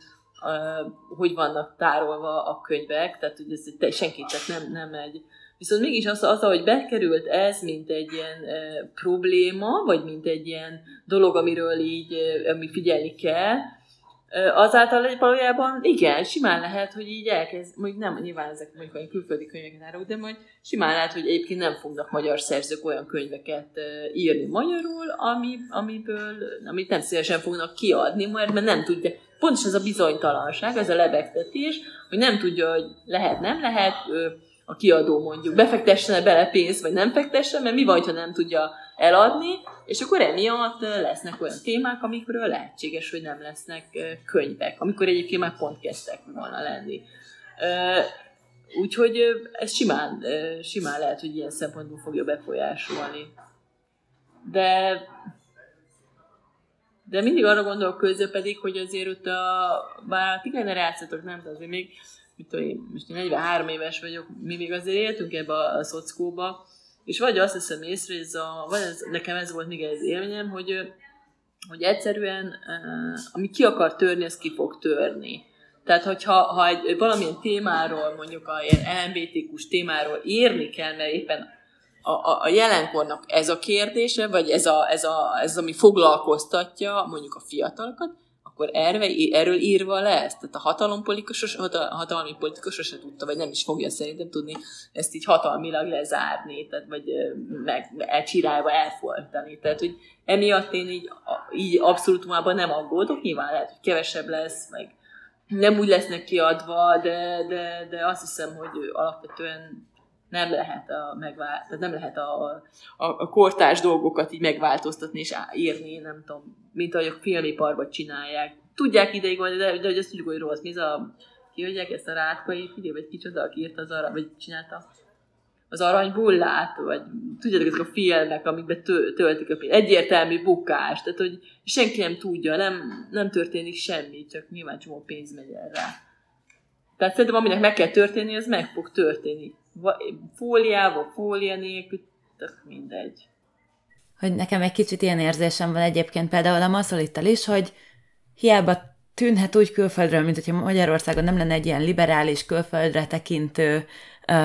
hogy vannak tárolva a könyvek, tehát hogy ez senki tehát nem, nem egy. Viszont mégis az, az, hogy bekerült ez, mint egy ilyen e, probléma, vagy mint egy ilyen dolog, amiről így, e, ami figyelni kell, e, azáltal valójában igen, simán lehet, hogy így elkezd, mondjuk nem, nyilván ezek mondjuk olyan külföldi könyveket árul, de majd simán lehet, hogy egyébként nem fognak magyar szerzők olyan könyveket e, írni magyarul, ami, amiből, amit nem szívesen fognak kiadni, mert, mert nem tudja, pontosan ez a bizonytalanság, ez a lebegtetés, hogy nem tudja, hogy lehet, nem lehet, a kiadó mondjuk befektessen bele pénzt, vagy nem fektessen, mert mi van, ha nem tudja eladni, és akkor emiatt lesznek olyan témák, amikről lehetséges, hogy nem lesznek könyvek, amikor egyébként már pont kezdtek volna lenni. Úgyhogy ez simán, simán lehet, hogy ilyen szempontból fogja befolyásolni. De de mindig arra gondolok közben pedig, hogy azért ott a, bár a ti generációtok nem, de azért még mit tudom én, most én 43 éves vagyok, mi még azért éltünk ebbe a, a szockóba, és vagy azt hiszem észre, hogy ez a, vagy ez, nekem ez volt még az élményem, hogy, hogy egyszerűen, ami ki akar törni, az ki fog törni. Tehát, hogyha ha egy, valamilyen témáról, mondjuk a ilyen LMBTQ-s témáról írni kell, mert éppen a, a, a jelenkornak ez a kérdése, vagy ez, a, ez, a, ez ami foglalkoztatja mondjuk a fiatalokat, akkor erve, erről írva lesz. Tehát a hatalompolitikus, hatalmi politikus se tudta, vagy nem is fogja szerintem tudni ezt így hatalmilag lezárni, tehát, vagy meg elcsirálva elfoltani. Tehát, hogy emiatt én így, így abszolútumában nem aggódok, nyilván lehet, hogy kevesebb lesz, meg nem úgy lesznek kiadva, de, de, de azt hiszem, hogy alapvetően nem lehet a, megvál, tehát nem lehet a, a, a kortárs dolgokat így megváltoztatni és írni, nem tudom, mint ahogy a filmiparban csinálják. Tudják ideig van, de, de hogy azt tudjuk, hogy rossz. Mi ez a, ki hogy ezt a rátkai figyelj, vagy kicsoda, aki írta az arra, vagy csinálta az aranybullát, vagy tudjátok, ezek a filmek, amikben töltik a pénzt. Egyértelmű bukás, tehát hogy senki nem tudja, nem, nem történik semmi, csak nyilván csomó pénz megy erre. Tehát szerintem aminek meg kell történni, az meg fog történni fóliával, fólia nélkül, tök mindegy. Hogy nekem egy kicsit ilyen érzésem van egyébként például a maszolittal is, hogy hiába tűnhet úgy külföldről, mint hogyha Magyarországon nem lenne egy ilyen liberális, külföldre tekintő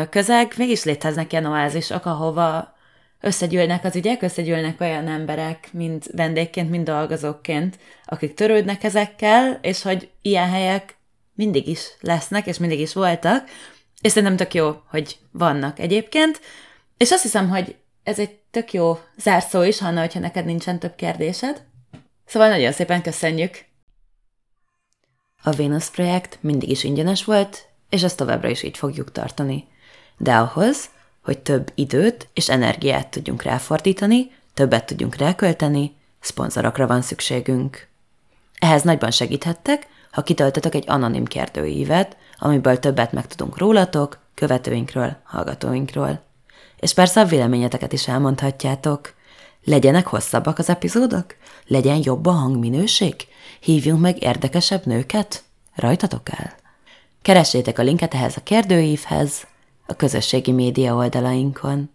közeg, mégis léteznek ilyen oázisok, ahova összegyűlnek az ügyek, összegyűlnek olyan emberek, mind vendégként, mind dolgozóként, akik törődnek ezekkel, és hogy ilyen helyek mindig is lesznek, és mindig is voltak, és szerintem tök jó, hogy vannak egyébként. És azt hiszem, hogy ez egy tök jó zárszó is, Hanna, hogyha neked nincsen több kérdésed. Szóval nagyon szépen köszönjük! A Venus projekt mindig is ingyenes volt, és ezt továbbra is így fogjuk tartani. De ahhoz, hogy több időt és energiát tudjunk ráfordítani, többet tudjunk rákölteni, szponzorokra van szükségünk. Ehhez nagyban segíthettek, ha kitöltetek egy anonim kérdőívet, amiből többet megtudunk rólatok, követőinkről, hallgatóinkról. És persze a véleményeteket is elmondhatjátok. Legyenek hosszabbak az epizódok? Legyen jobb a hangminőség? Hívjunk meg érdekesebb nőket? Rajtatok el! Keressétek a linket ehhez a kérdőívhez a közösségi média oldalainkon.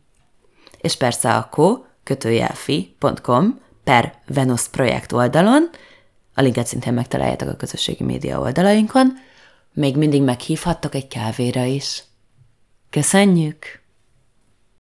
És persze a ko-fi.com per Venus projekt oldalon, a linket szintén megtaláljátok a közösségi média oldalainkon, még mindig meghívhattok egy kávéra is. Köszönjük!